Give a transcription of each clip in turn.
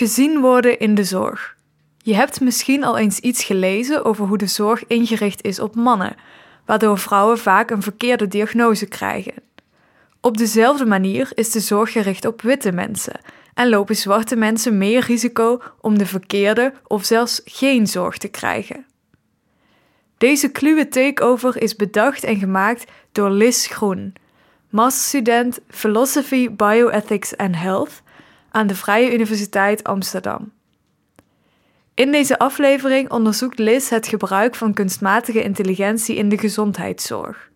Gezien worden in de zorg. Je hebt misschien al eens iets gelezen over hoe de zorg ingericht is op mannen, waardoor vrouwen vaak een verkeerde diagnose krijgen. Op dezelfde manier is de zorg gericht op witte mensen en lopen zwarte mensen meer risico om de verkeerde of zelfs geen zorg te krijgen. Deze kluwe takeover is bedacht en gemaakt door Liz Groen, masterstudent Philosophy, Bioethics and Health aan de Vrije Universiteit Amsterdam. In deze aflevering onderzoekt Liz het gebruik van kunstmatige intelligentie in de gezondheidszorg.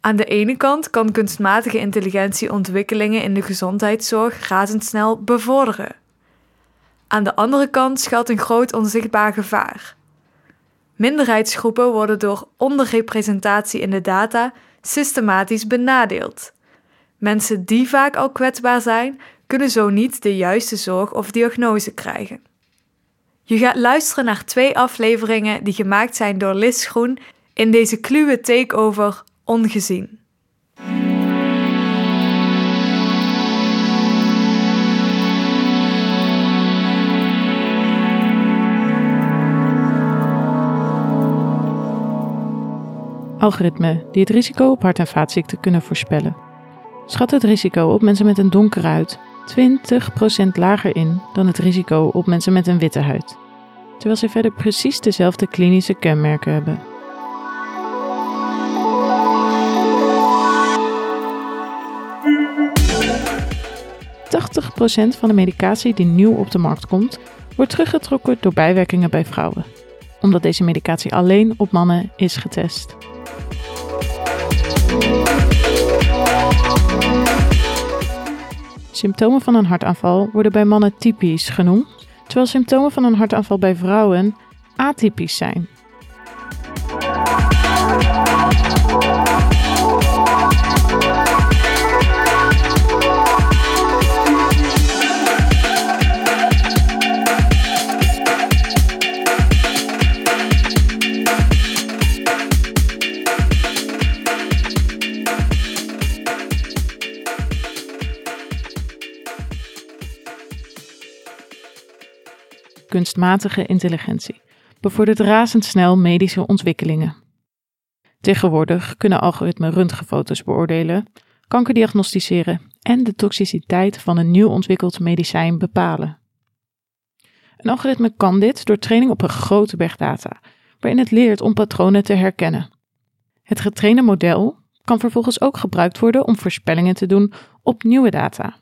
Aan de ene kant kan kunstmatige intelligentie ontwikkelingen in de gezondheidszorg razendsnel bevorderen. Aan de andere kant schuilt een groot onzichtbaar gevaar. Minderheidsgroepen worden door onderrepresentatie in de data systematisch benadeeld. Mensen die vaak al kwetsbaar zijn, kunnen zo niet de juiste zorg of diagnose krijgen. Je gaat luisteren naar twee afleveringen die gemaakt zijn door Liz Groen in deze kluwe takeover Ongezien. Algoritmen die het risico op hart- en vaatziekten kunnen voorspellen. Schat het risico op mensen met een donkere huid 20% lager in dan het risico op mensen met een witte huid, terwijl ze verder precies dezelfde klinische kenmerken hebben. procent van de medicatie die nieuw op de markt komt, wordt teruggetrokken door bijwerkingen bij vrouwen, omdat deze medicatie alleen op mannen is getest. Symptomen van een hartaanval worden bij mannen typisch genoemd, terwijl symptomen van een hartaanval bij vrouwen atypisch zijn. Kunstmatige intelligentie bevordert razendsnel medische ontwikkelingen. Tegenwoordig kunnen algoritmen röntgenfoto's beoordelen, kanker diagnosticeren en de toxiciteit van een nieuw ontwikkeld medicijn bepalen. Een algoritme kan dit door training op een grote berg data, waarin het leert om patronen te herkennen. Het getrainde model kan vervolgens ook gebruikt worden om voorspellingen te doen op nieuwe data.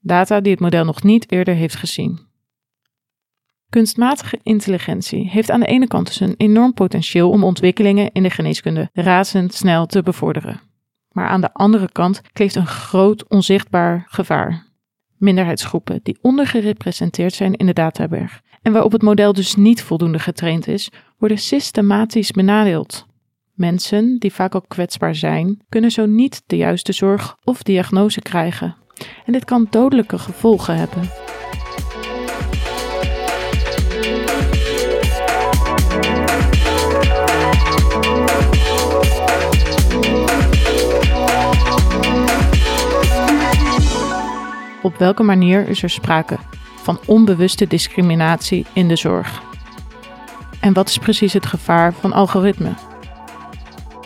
Data die het model nog niet eerder heeft gezien. Kunstmatige intelligentie heeft aan de ene kant dus een enorm potentieel om ontwikkelingen in de geneeskunde razendsnel te bevorderen. Maar aan de andere kant kleeft een groot onzichtbaar gevaar. Minderheidsgroepen die ondergerepresenteerd zijn in de databerg en waarop het model dus niet voldoende getraind is, worden systematisch benadeeld. Mensen die vaak al kwetsbaar zijn, kunnen zo niet de juiste zorg of diagnose krijgen. En dit kan dodelijke gevolgen hebben. Op welke manier is er sprake van onbewuste discriminatie in de zorg? En wat is precies het gevaar van algoritmen?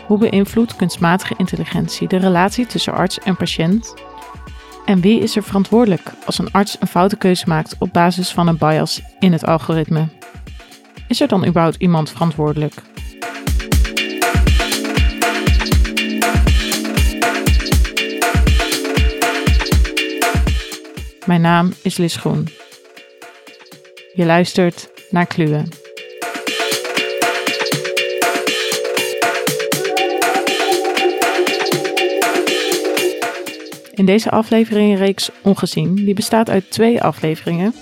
Hoe beïnvloedt kunstmatige intelligentie de relatie tussen arts en patiënt? En wie is er verantwoordelijk als een arts een foute keuze maakt op basis van een bias in het algoritme? Is er dan überhaupt iemand verantwoordelijk? Mijn naam is Lis Groen. Je luistert naar Kluwen. In deze afleveringreeks Ongezien, die bestaat uit twee afleveringen,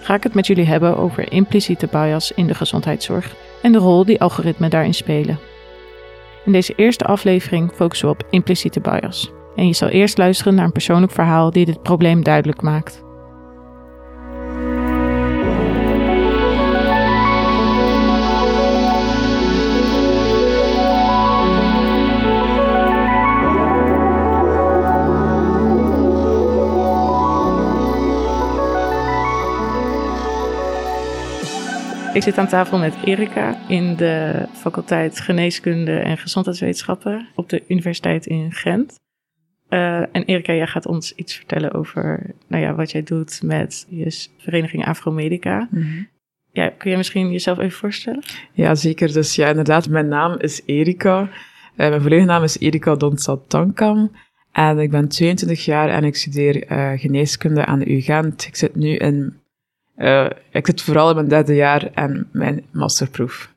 ga ik het met jullie hebben over impliciete bias in de gezondheidszorg en de rol die algoritmen daarin spelen. In deze eerste aflevering focussen we op impliciete bias. En je zal eerst luisteren naar een persoonlijk verhaal die dit probleem duidelijk maakt. Ik zit aan tafel met Erika in de faculteit Geneeskunde en Gezondheidswetenschappen op de Universiteit in Gent. Uh, en Erika, jij gaat ons iets vertellen over nou ja, wat jij doet met je vereniging Afromedica. Mm Ja, kun je misschien jezelf even voorstellen? Ja, zeker. Dus ja, inderdaad, mijn naam is Erika. Uh, mijn volledige naam is Erika Donsat Tankam. En ik ben 22 jaar en ik studeer uh, geneeskunde aan de UGent. Ik zit nu in ik zit vooral in mijn derde jaar en mijn masterproef.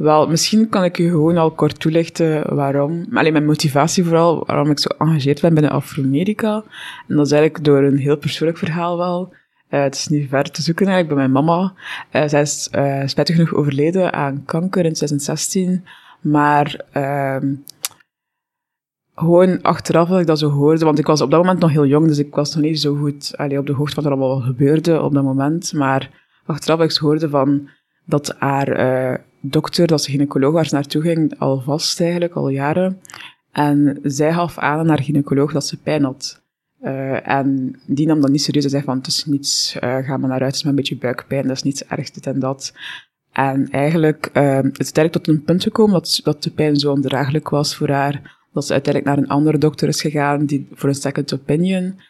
Wel, misschien kan ik u gewoon al kort toelichten waarom, alleen mijn motivatie vooral, waarom ik zo engageerd ben binnen Afro-Amerika. En dat is eigenlijk door een heel persoonlijk verhaal wel. Uh, het is nu ver te zoeken eigenlijk bij mijn mama. Uh, zij is uh, spijtig genoeg overleden aan kanker in 2016. Maar uh, gewoon achteraf dat ik dat zo hoorde, want ik was op dat moment nog heel jong, dus ik was nog niet zo goed allee, op de hoogte van wat er allemaal gebeurde op dat moment. Maar achteraf dat ik hoorde van dat haar dokter, dat ze gynaecoloog waar ze naartoe ging, al vast eigenlijk, al jaren. En zij gaf aan aan haar gynaecoloog dat ze pijn had. Uh, en die nam dat niet serieus en zei van, het is niets, uh, ga maar naar huis, het is maar een beetje buikpijn, dat is niets ergs, dit en dat. En eigenlijk uh, het is tot een punt gekomen dat, dat de pijn zo ondraaglijk was voor haar, dat ze uiteindelijk naar een andere dokter is gegaan die, voor een second opinion.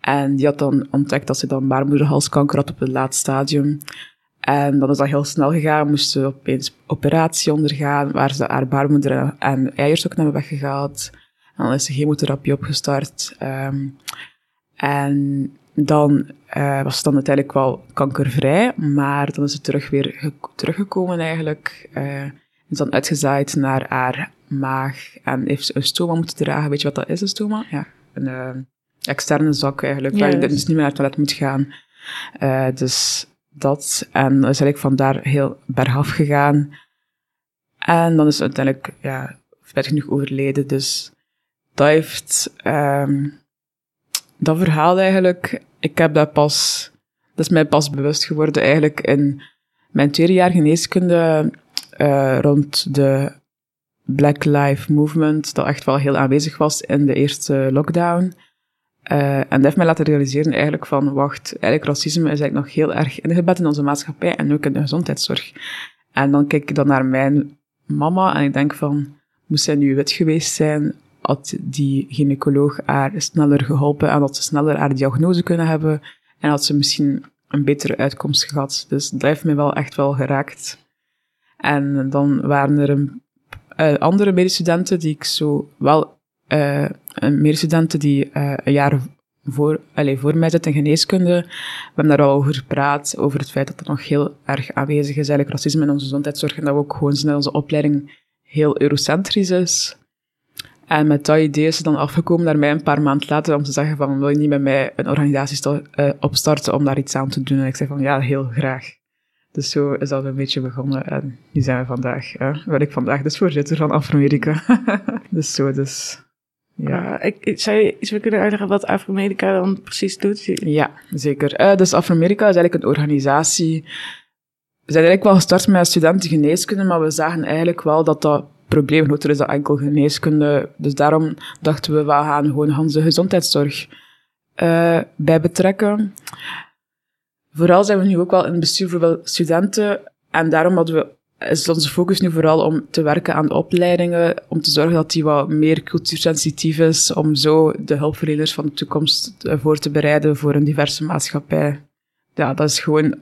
En die had dan ontdekt dat ze dan baarmoederhalskanker had op het laat stadium. En dan is dat heel snel gegaan, moest ze opeens operatie ondergaan, waar ze haar baarmoeder en eierstokken hebben weggehaald. En dan is ze chemotherapie opgestart. Um, en dan uh, was ze dan uiteindelijk wel kankervrij, maar dan is ze terug weer teruggekomen eigenlijk. Uh, is dan uitgezaaid naar haar maag en heeft ze een stoma moeten dragen. Weet je wat dat is, een stoma? Ja, een uh, externe zak eigenlijk, waar je dus niet meer naar het toilet moet gaan. Dus dat. En dan is eigenlijk vandaar heel bergaf gegaan. En dan is uiteindelijk, ja, spijtig genoeg overleden. Dus dat heeft, um, dat verhaal eigenlijk, ik heb dat pas, dat is mij pas bewust geworden eigenlijk in mijn tweede jaar geneeskunde, uh, rond de Black Lives Movement, dat echt wel heel aanwezig was in de eerste lockdown. Uh, en dat heeft mij laten realiseren eigenlijk van, wacht, eigenlijk racisme is eigenlijk nog heel erg ingebed in onze maatschappij en ook in de gezondheidszorg. En dan kijk ik dan naar mijn mama en ik denk van, moest zij nu wit geweest zijn, had die gynaecoloog haar sneller geholpen en had ze sneller haar diagnose kunnen hebben en had ze misschien een betere uitkomst gehad. Dus dat heeft mij wel echt wel geraakt. En dan waren er een uh, andere medestudenten die ik zo wel, uh, medestudenten die uh, een jaar voor, allez, voor mij zitten in geneeskunde. We hebben daar al over gepraat, over het feit dat er nog heel erg aanwezig is, eigenlijk racisme in onze gezondheidszorg, en dat we ook gewoon snel onze opleiding heel eurocentrisch is. En met dat idee is ze dan afgekomen naar mij een paar maanden later om te zeggen van, wil je niet met mij een organisatie uh, opstarten om daar iets aan te doen? En ik zei van, ja, heel graag. Dus zo is dat een beetje begonnen. En nu zijn we vandaag, hè, ben ik vandaag dus voorzitter van Afro-Amerika. dus zo, dus... Ja. Uh, ik, zou je iets kunnen uitleggen wat Afro-Amerika dan precies doet? Ja, zeker. Uh, dus Afro-Amerika is eigenlijk een organisatie... We zijn eigenlijk wel gestart met studenten geneeskunde, maar we zagen eigenlijk wel dat dat probleem groter is dan enkel geneeskunde. Dus daarom dachten we, we gaan gewoon onze gezondheidszorg uh, bij betrekken. Vooral zijn we nu ook wel in het bestuur voor studenten. En daarom hadden we, is onze focus nu vooral om te werken aan de opleidingen, om te zorgen dat die wat meer cultuursensitief is, om zo de hulpverleners van de toekomst voor te bereiden voor een diverse maatschappij. Ja, dat is gewoon,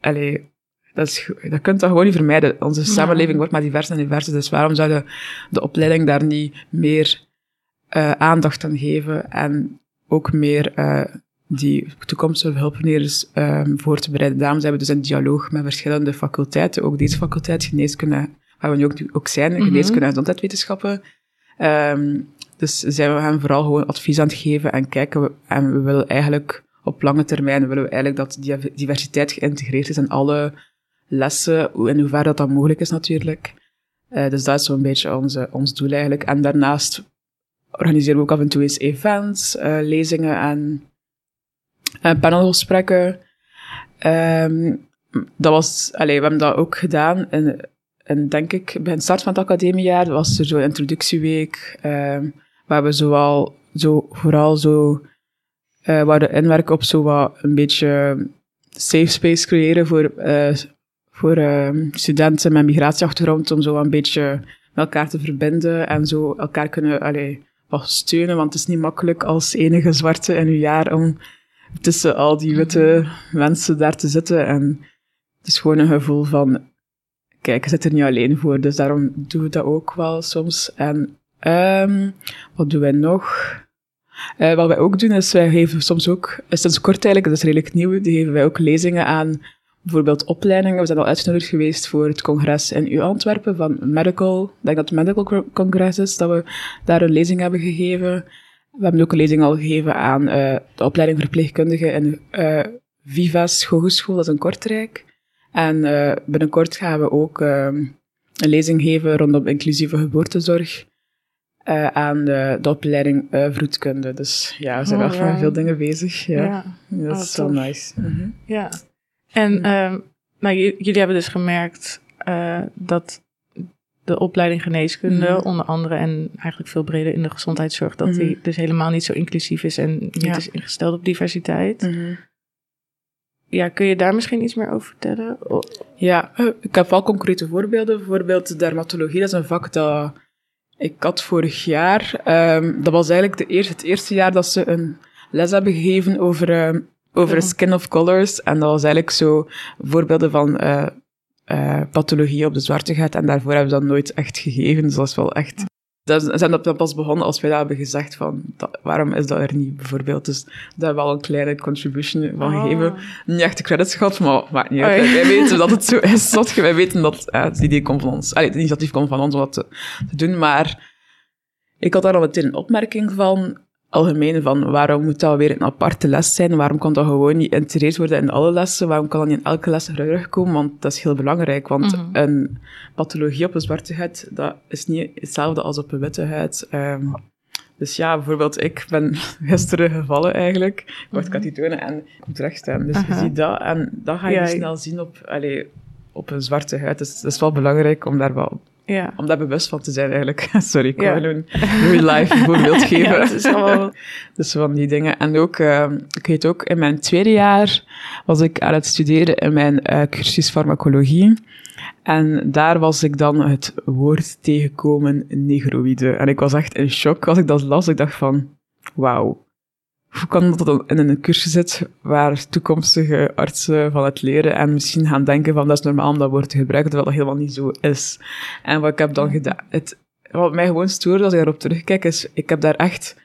allez, dat, is, dat kunt dat gewoon niet vermijden. Onze samenleving wordt maar divers en divers, dus waarom zou de, de opleiding daar niet meer uh, aandacht aan geven en ook meer uh, die toekomstige hulpverleners um, voor te bereiden. Daarom zijn we dus in dialoog met verschillende faculteiten, ook deze faculteit geneeskunde, waar we nu ook, ook zijn, mm -hmm. geneeskunde en gezondheidswetenschappen. Um, dus zijn we hen vooral gewoon advies aan het geven en kijken we, en we willen eigenlijk op lange termijn willen we eigenlijk dat die diversiteit geïntegreerd is in alle lessen, in hoeverre dat dat mogelijk is natuurlijk. Uh, dus dat is zo'n beetje onze, ons doel eigenlijk. En daarnaast organiseren we ook af en toe eens events, uh, lezingen en panelgesprekken. Um, dat was, allez, we hebben dat ook gedaan. En, en denk ik, bij het start van het academiejaar was er zo'n introductieweek, waar we zoal, zo, vooral zo, uh, wouden inwerken op zo wat een beetje safe space creëren voor uh, voor ehm, studenten met migratieachtergrond om zo een beetje met elkaar te verbinden en zo elkaar kunnen allee, wat steunen, want het is niet makkelijk als enige zwarte in uw jaar om tussen al die witte mensen daar te zitten. En het is gewoon een gevoel van, kijk, je zit er niet alleen voor, dus daarom doen we dat ook wel soms. En ehm wat doen wij nog? Eh, wat wij ook doen, is wij geven soms ook, sinds kort eigenlijk, dat is redelijk nieuw, die geven wij ook lezingen aan bijvoorbeeld opleidingen. We zijn al uitgenodigd geweest voor het congres in U Antwerpen van Medical, ik denk dat het Medical Congress is, dat we daar een lezing hebben gegeven. We hebben ook een lezing al gegeven aan eh, de opleiding verpleegkundige in eh Vivas Hogeschool, dat is in Kortrijk. En eh, binnenkort gaan we ook ehm, een lezing geven rondom inclusieve geboortezorg aan de, de opleiding vroedkunde. Dus ja, we zijn Oh, ja. veel dingen bezig. Ja, Ja. dat Oh, is wel tof. nice. Mhm. Ja. En nou, jullie hebben dus gemerkt dat de opleiding geneeskunde, Mhm. onder andere en eigenlijk veel breder in de gezondheidszorg, dat die Mhm. dus helemaal niet zo inclusief is en niet Ja. is ingesteld op diversiteit. Mhm. Ja, kun je daar misschien iets meer over vertellen? Ja, eh, ik heb wel concrete voorbeelden. Bijvoorbeeld dermatologie, dat is een vak dat ik had vorig jaar. Ehm, dat was eigenlijk de eerste, het eerste jaar dat ze een les hebben gegeven over, ehm, over skin of colors. En dat was eigenlijk zo voorbeelden van eh, eh, pathologie op de zwartigheid. En daarvoor hebben ze dat nooit echt gegeven. Dus dat is wel echt... Dat is- zijn dat pas begonnen als wij dat hebben gezegd van, dat- waarom is dat er niet, bijvoorbeeld. Dus daar hebben we wel een kleine contribution van gegeven Ah. niet echt de credits gehad, maar maakt niet uit. Wij weten dat het zo is. Dat wij weten dat eh, het idee komt van ons. Allee, het initiatief komt van ons om dat te, te doen. Maar ik had daar al meteen een opmerking van, algemeen, van waarom moet dat weer een aparte les zijn? Waarom kan dat gewoon niet geïntegreerd worden in alle lessen? Waarom kan dat niet in elke les terugkomen? Want dat is heel belangrijk. Want Mhm. een pathologie op een zwarte huid, dat is niet hetzelfde als op een witte huid. Ehm, dus ja, bijvoorbeeld, ik ben gisteren gevallen eigenlijk. Ik word katitonen en ik moet rechtstaan. Dus Aha. je ziet dat en dat ga je Ja, snel zien op, allee, op een zwarte huid. Dus dat is wel belangrijk om daar wel Ja. om daar bewust van te zijn eigenlijk. Sorry, ik Ja. wil een real life voorbeeld geven. Ja, is allemaal- dus van die dingen. En ook, eh, ik weet ook, in mijn tweede jaar was ik aan het studeren in mijn eh, cursus farmacologie. En daar was ik dan het woord tegengekomen negroïde. En ik was echt in shock als ik dat las. Ik dacht van, wauw. Hoe kan dat dan in een cursus zit waar toekomstige artsen van het leren en misschien gaan denken van dat is normaal om dat woord te gebruiken, terwijl dat helemaal niet zo is. En wat ik heb dan gedaan, het, wat mij gewoon stoorde als ik daarop terugkijk, is, ik heb daar echt,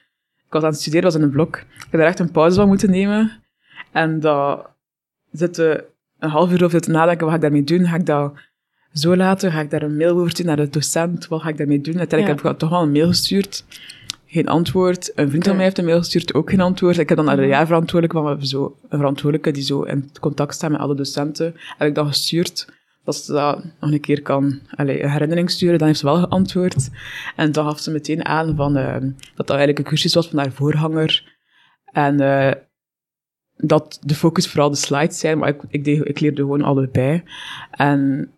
ik was aan het studeren, was in een blok, ik heb daar echt een pauze van moeten nemen. En dat zitten een half uur over zitten nadenken, wat ga ik daarmee doen? Ga ik dat zo laten? Ga ik daar een mail over sturen naar de docent? Wat ga ik daarmee doen? Uiteindelijk Ja. heb ik toch wel een mail gestuurd. Geen antwoord. Een vriend van mij heeft een mail gestuurd, ook geen antwoord. Ik heb dan naar de Mhm. jaarverantwoordelijke, want we hebben zo een verantwoordelijke die zo in contact staat met alle docenten. Heb ik dan gestuurd dat ze dat nog een keer kan allee, een herinnering sturen. Dan heeft ze wel geantwoord. En dan gaf ze meteen aan van, eh, dat dat eigenlijk een cursus was van haar voorganger. En eh, dat de focus vooral de slides zijn, maar ik, ik, deed, ik leerde gewoon allebei. En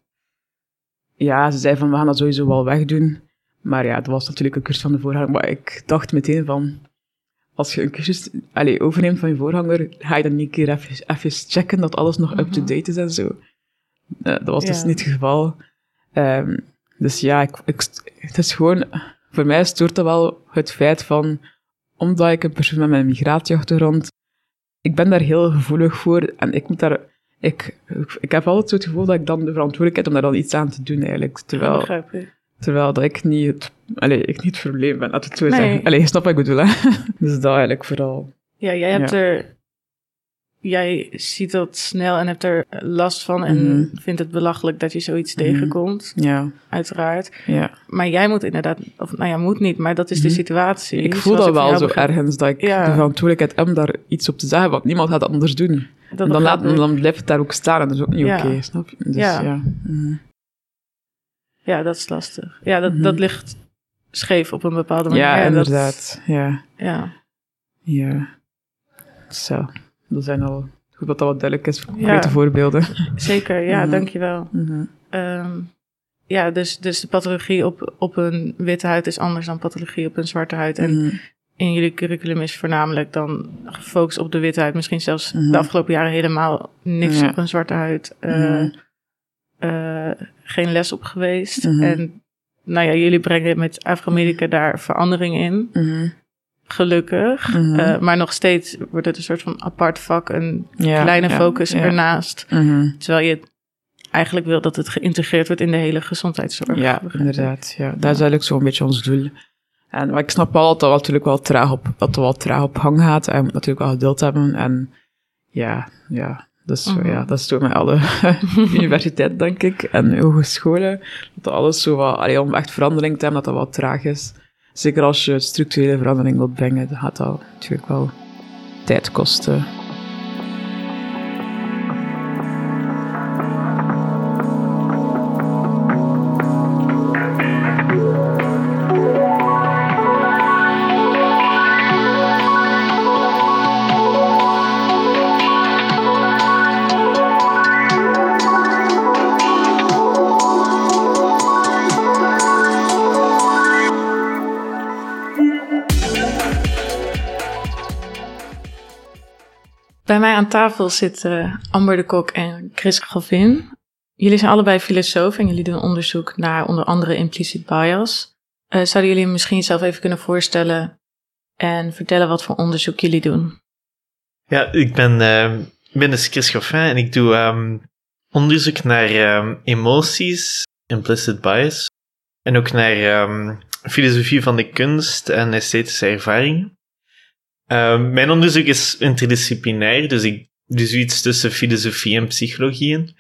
ja, ze zei van, we gaan dat sowieso wel wegdoen. Maar ja, dat was natuurlijk een cursus van de voorganger. Maar ik dacht meteen van, als je een cursus allez, overneemt van je voorganger, ga je dan niet een keer even, even checken dat alles nog up-to-date is en zo. Eh, dat was dus niet het geval. Ehm, dus ja, ik, ik, het is gewoon, voor mij stoort dat wel het feit van, omdat ik een persoon met mijn migratieachtergrond, ik ben daar heel gevoelig voor en ik moet daar, ik, ik, ik heb altijd zo het gevoel dat ik dan de verantwoordelijkheid om daar dan iets aan te doen eigenlijk. Terwijl, begrijp ik. Terwijl dat ik niet het, allee, ik niet het probleem ben, laat het zo Nee. zeggen. Allee, je snapt wat ik bedoel, hè. dus dat eigenlijk vooral. Ja, jij hebt Ja. er. Jij ziet dat snel en hebt er last van en Mhm. vindt het belachelijk dat je zoiets Mhm. tegenkomt, Ja, uiteraard. ja. Maar jij moet inderdaad, of nou ja, moet niet, maar dat is de Mhm. situatie. Ik voel dat wel zo ergens, dat ik Ja. de verantwoordelijkheid heb om daar iets op te zeggen, want niemand gaat dat anders doen. Dat dan, laat, dan blijft het daar ook staan en dat is ook niet Ja. oké, snap je? Dus Ja. ja. Ja, dat is lastig. Ja, dat, Mhm. dat ligt scheef op een bepaalde manier. Ja, dat- inderdaad. Ja, ja. ja. Zo, dat zijn al... Goed dat dat wat duidelijk is, voor Ja. concrete voorbeelden. zeker. Ja, Mhm. dankjewel. Mhm. Ehm, ja, dus, dus de pathologie op, op een witte huid is anders dan pathologie op een zwarte huid. En Mhm. in jullie curriculum is voornamelijk dan gefocust op de witte huid. Misschien zelfs Mhm. de afgelopen jaren helemaal niks Ja. op een zwarte huid. Eh, Eh, geen les op geweest. Mhm. En nou ja, jullie brengen met Afro-Medica daar verandering in. Mhm. Gelukkig. Mhm. Eh, maar nog steeds wordt het een soort van apart vak, een Ja, kleine ja, focus ja. ernaast. Terwijl je eigenlijk wil dat het geïntegreerd wordt in de hele gezondheidszorg. Ja, inderdaad. Ja. Dat is eigenlijk zo'n beetje ons doel. En maar ik snap wel dat dat natuurlijk wel traag op, dat het wel traag op gang gaat. En je moet natuurlijk wel geduld hebben. En ja, ja. Dus Mhm. ja, dat is zo met alle universiteit, denk ik, en hogescholen. Dat alles zo wat, allee, om echt verandering te hebben, dat dat wat traag is. Zeker als je structurele verandering wilt brengen, dan gaat dat natuurlijk wel tijd kosten. Bij mij aan tafel zitten Amber de Kok en Chris Galvin. Jullie zijn allebei filosoof en jullie doen onderzoek naar onder andere implicit bias. Eh, zouden jullie misschien jezelf even kunnen voorstellen en vertellen wat voor onderzoek jullie doen? Ja, ik ben, dus Chris Goffin en ik doe ehm, onderzoek naar ehm, emoties, implicit bias, en ook naar ehm, filosofie van de kunst en esthetische ervaringen. Ehm, mijn onderzoek is interdisciplinair, dus ik doe zoiets tussen filosofie en psychologie in.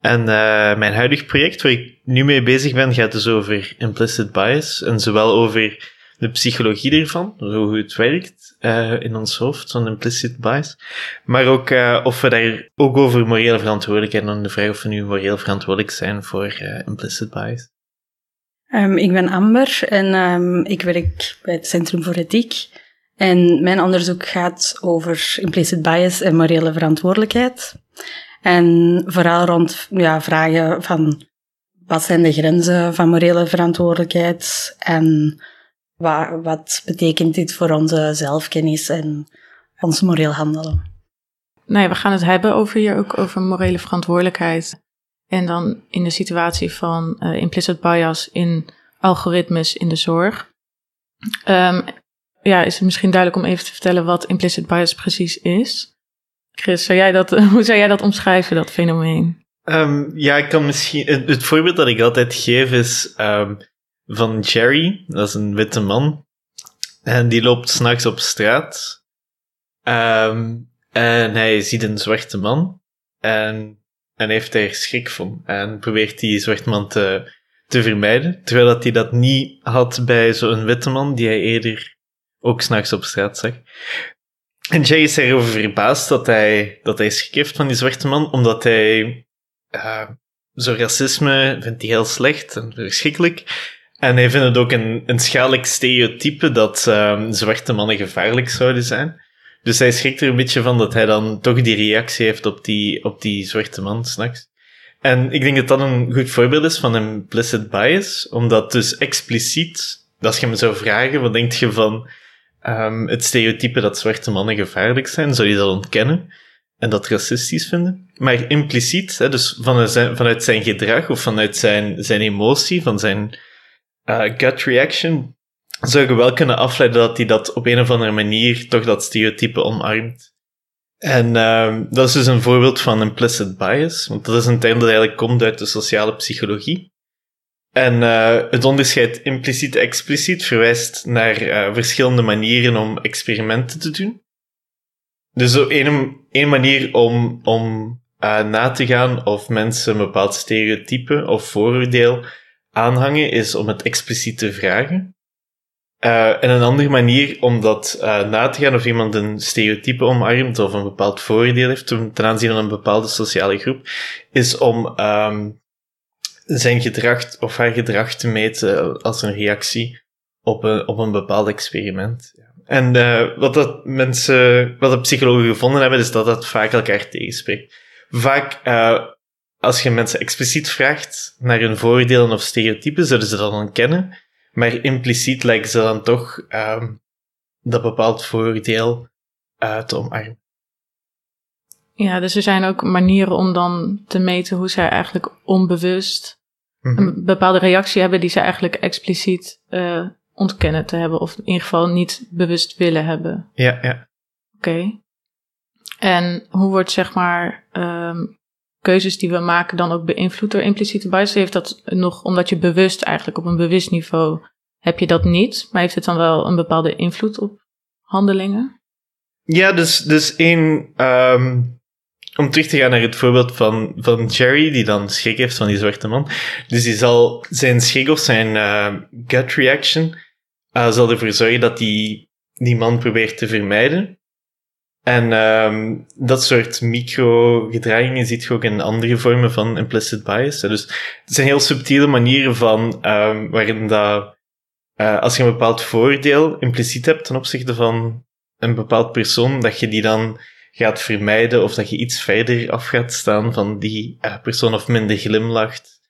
En eh, mijn huidig project, waar ik nu mee bezig ben, gaat dus over implicit bias, en zowel over de psychologie ervan, hoe het werkt eh, in ons hoofd, zo'n implicit bias. Maar ook eh, of we daar ook over morele verantwoordelijkheid en de vraag of we nu moreel verantwoordelijk zijn voor implicit bias. Ehm, ik ben Amber en ehm, ik werk bij het Centrum voor Ethiek. En mijn onderzoek gaat over implicit bias en morele verantwoordelijkheid. En vooral rond ja, vragen van wat zijn de grenzen van morele verantwoordelijkheid en wat, wat betekent dit voor onze zelfkennis en ons moreel handelen. Nou we gaan het hebben over hier ook over morele verantwoordelijkheid. En dan in de situatie van eh, implicit bias in algoritmes in de zorg. Ehm, ja, is het misschien duidelijk om even te vertellen wat implicit bias precies is? Chris, zou jij dat, hoe zou jij dat omschrijven, dat fenomeen? Ehm, ja, ik kan misschien. Het, het voorbeeld dat ik altijd geef is ehm, van Jerry. Dat is een witte man. En die loopt s'nachts op straat. Ehm, en hij ziet een zwarte man. En, en heeft daar schrik van. En probeert die zwarte man te, te vermijden. Terwijl dat hij dat niet had bij zo'n witte man, die hij eerder ook s'nachts op straat zag. En Jerry is erover verbaasd dat hij, dat hij schrik van die zwarte man, omdat hij uh, zo racisme vindt hij heel slecht en verschrikkelijk. En hij vindt het ook een, een schadelijk stereotype dat uh, zwarte mannen gevaarlijk zouden zijn. Dus hij schrikt er een beetje van dat hij dan toch die reactie heeft op die, op die zwarte man s'nachts. En ik denk dat dat een goed voorbeeld is van implicit bias, omdat dus expliciet, als je me zou vragen, wat denk je van um, het stereotype dat zwarte mannen gevaarlijk zijn, zou je dat ontkennen? en dat racistisch vinden. Maar impliciet, hè, dus vanuit zijn, vanuit zijn gedrag of vanuit zijn, zijn emotie, van zijn uh, gut reaction, zou je wel kunnen afleiden dat hij dat op een of andere manier toch dat stereotype omarmt. En uh, dat is dus een voorbeeld van implicit bias, want dat is een term dat eigenlijk komt uit de sociale psychologie. En uh, het onderscheid impliciet-expliciet verwijst naar uh, verschillende manieren om experimenten te doen. Dus zo één, één manier om, om uh, na te gaan of mensen een bepaald stereotype of vooroordeel aanhangen, is om het expliciet te vragen. En een andere manier om dat na te gaan of iemand een stereotype omarmt of een bepaald vooroordeel heeft ten aanzien van een bepaalde sociale groep, is om um, zijn gedrag of haar gedrag te meten als een reactie op een, op een bepaald experiment. En uh, wat dat mensen, wat de psychologen gevonden hebben, is dat dat vaak elkaar tegenspreekt. Vaak, uh, als je mensen expliciet vraagt naar hun vooroordelen of stereotypen, zullen ze dat dan kennen. Maar impliciet lijken ze dan toch um, dat bepaald vooroordeel uh, te omarmen. Ja, dus er zijn ook manieren om dan te meten hoe zij eigenlijk onbewust Mhm. een bepaalde reactie hebben die ze eigenlijk expliciet eh, ontkennen te hebben. Of in ieder geval niet bewust willen hebben. Ja, ja. Oké. En hoe wordt zeg maar ehm, keuzes die we maken dan ook beïnvloed door impliciete bias? Heeft dat nog, omdat je bewust eigenlijk op een bewust niveau heb je dat niet, maar heeft het dan wel een bepaalde invloed op handelingen? Ja, dus, dus één, ehm, om terug te gaan naar het voorbeeld van, van Jerry, die dan schrik heeft van die zwarte man. Dus die zal zijn schrik of zijn eh, gut reaction eh, zal ervoor zorgen dat die, die man probeert te vermijden. En ehm, dat soort micro-gedragingen ziet je ook in andere vormen van implicit bias. Dus het zijn heel subtiele manieren van ehm, waarin dat, eh, als je een bepaald voordeel impliciet hebt ten opzichte van een bepaald persoon, dat je die dan gaat vermijden of dat je iets verder af gaat staan van die eh, persoon of minder glimlacht.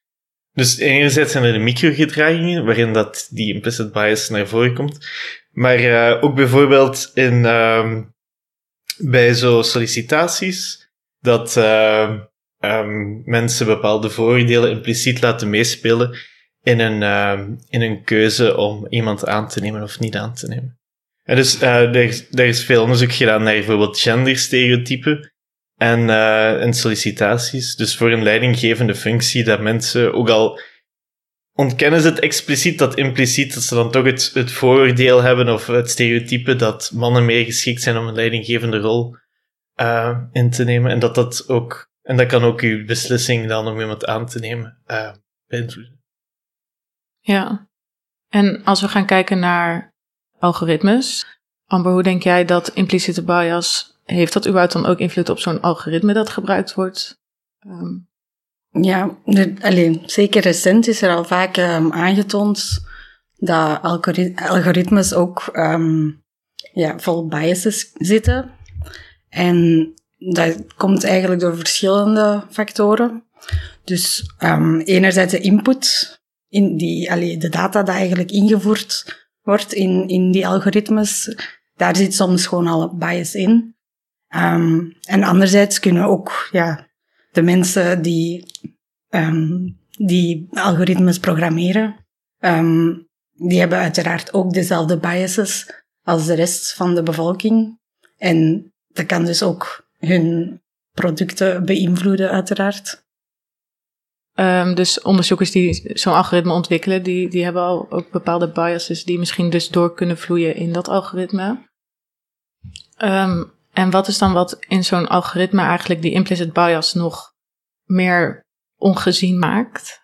Dus enerzijds zijn er de microgedragingen waarin dat die implicit bias naar voren komt, maar eh, ook bijvoorbeeld in, ehm, bij zo sollicitaties dat ehm, ehm, mensen bepaalde voordelen impliciet laten meespelen in een, in een keuze om iemand aan te nemen of niet aan te nemen. Dus er, is- veel onderzoek gedaan naar bijvoorbeeld genderstereotypen en, eh, en sollicitaties. Dus voor een leidinggevende functie dat mensen, ook al ontkennen ze het expliciet, dat impliciet, dat ze dan toch het, het vooroordeel hebben of het stereotype dat mannen meer geschikt zijn om een leidinggevende rol eh, in te nemen. En dat dat ook, en dat kan ook uw beslissing dan om iemand aan te nemen eh beïnvloeden. Ja. En als we gaan kijken naar algoritmes, Amber, hoe denk jij dat impliciete bias, heeft dat überhaupt dan ook invloed op zo'n algoritme dat gebruikt wordt? Ehm, Ja, er, allee, zeker recent is er al vaak ehm, aangetoond dat algori- algoritmes ook ehm, ja, vol biases zitten. En dat komt eigenlijk door verschillende factoren. Dus enerzijds de input, in die, allee, de data die eigenlijk ingevoerd wordt in, in die algoritmes, daar zit soms gewoon al bias in. Ehm, en anderzijds kunnen ook ja, de mensen die, ehm, die algoritmes programmeren, ehm, die hebben uiteraard ook dezelfde biases als de rest van de bevolking. En dat kan dus ook hun producten beïnvloeden, uiteraard. Ehm, dus onderzoekers die zo'n algoritme ontwikkelen, die, die hebben al ook bepaalde biases die misschien dus door kunnen vloeien in dat algoritme. Ehm, en wat is dan wat in zo'n algoritme eigenlijk die implicit bias nog meer ongezien maakt?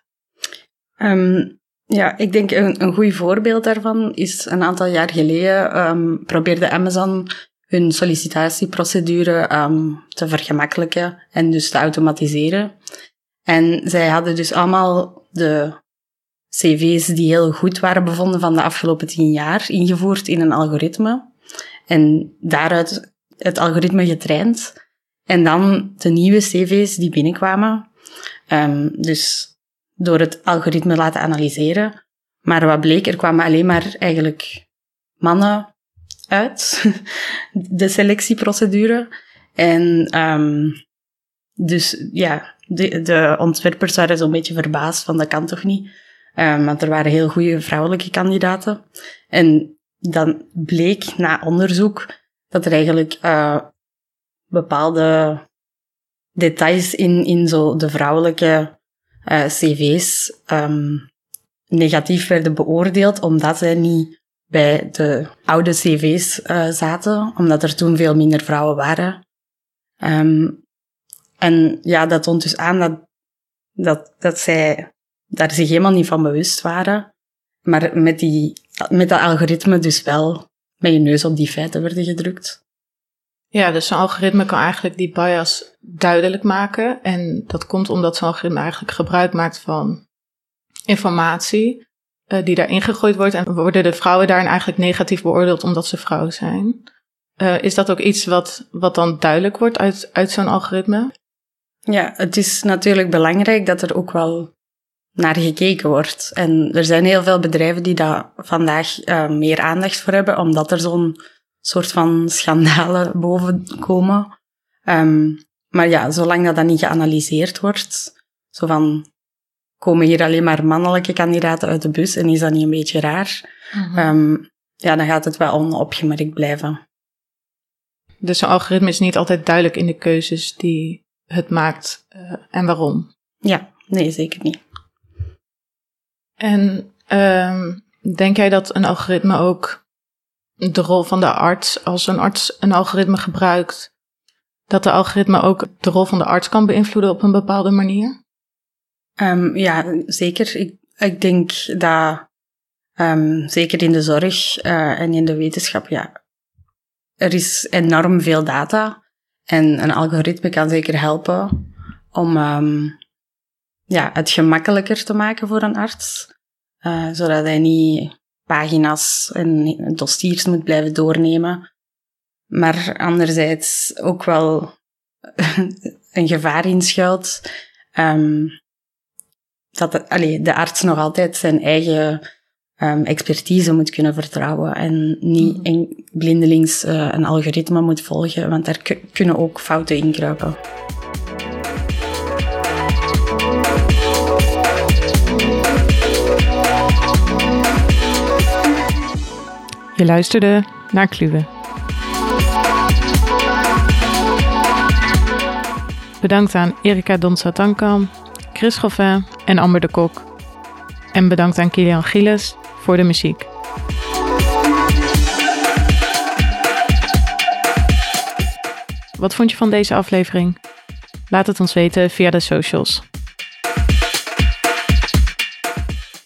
Ehm, ja, ik denk een, een goed voorbeeld daarvan is een aantal jaar geleden probeerde Amazon hun sollicitatieprocedure te vergemakkelijken en dus te automatiseren. En zij hadden dus allemaal de cv's die heel goed waren bevonden van de afgelopen tien jaar ingevoerd in een algoritme. En daaruit het algoritme getraind. En dan de nieuwe cv's die binnenkwamen. Ehm, dus door het algoritme laten analyseren. Maar wat bleek, er kwamen alleen maar eigenlijk mannen uit, de selectieprocedure. En ehm, dus ja, de, de ontwerpers waren zo'n beetje verbaasd van dat kan toch niet. Ehm, want er waren heel goede vrouwelijke kandidaten. En dan bleek na onderzoek dat er eigenlijk eh, bepaalde details in, in zo de vrouwelijke eh, cv's ehm, negatief werden beoordeeld, omdat zij niet bij de oude cv's eh, zaten, omdat er toen veel minder vrouwen waren. Ehm, en ja, dat toont dus aan dat, dat, dat zij daar zich helemaal niet van bewust waren, maar met, die, met dat algoritme dus wel met je neus op die feiten werden gedrukt. Ja, dus zo'n algoritme kan eigenlijk die bias duidelijk maken. En dat komt omdat zo'n algoritme eigenlijk gebruik maakt van informatie eh, die daarin gegooid wordt. En worden de vrouwen daarin eigenlijk negatief beoordeeld omdat ze vrouw zijn. Eh, is dat ook iets wat, wat dan duidelijk wordt uit, uit zo'n algoritme? Ja, het is natuurlijk belangrijk dat er ook wel naar gekeken wordt. En er zijn heel veel bedrijven die daar vandaag eh, meer aandacht voor hebben, omdat er zo'n soort van schandalen boven komen. Ehm, maar ja, zolang dat, dat niet geanalyseerd wordt, zo van, komen hier alleen maar mannelijke kandidaten uit de bus en is dat niet een beetje raar? Ehm, ja, dan gaat het wel onopgemerkt blijven. Dus een algoritme is niet altijd duidelijk in de keuzes die het maakt eh, en waarom. Ja, nee, zeker niet. En ehm, denk jij dat een algoritme ook de rol van de arts, als een arts een algoritme gebruikt, dat de algoritme ook de rol van de arts kan beïnvloeden op een bepaalde manier? Ehm, ja, zeker. Ik, ik denk dat ehm, zeker in de zorg eh, en in de wetenschap, ja, er is enorm veel data. En een algoritme kan zeker helpen om ehm, ja, het gemakkelijker te maken voor een arts. Uh, zodat hij niet pagina's en dossiers moet blijven doornemen. Maar anderzijds ook wel een gevaar inschuilt. Um, dat de, de arts nog altijd zijn eigen um, expertise moet kunnen vertrouwen en niet mm. en blindelings uh, een algoritme moet volgen, want daar kunnen ook fouten in kruipen. Je luisterde naar Kluwe. Bedankt aan Erika Donsatankam, Chris Goffin en Amber de Kok. En bedankt aan Kilian Gilles voor de muziek. Wat vond je van deze aflevering? Laat het ons weten via de socials.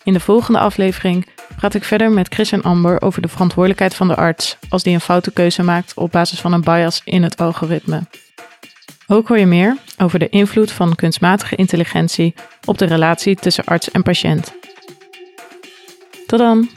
In de volgende aflevering praat ik verder met Chris en Amber over de verantwoordelijkheid van de arts als die een foute keuze maakt op basis van een bias in het algoritme. Ook hoor je meer over de invloed van kunstmatige intelligentie op de relatie tussen arts en patiënt. Tot dan!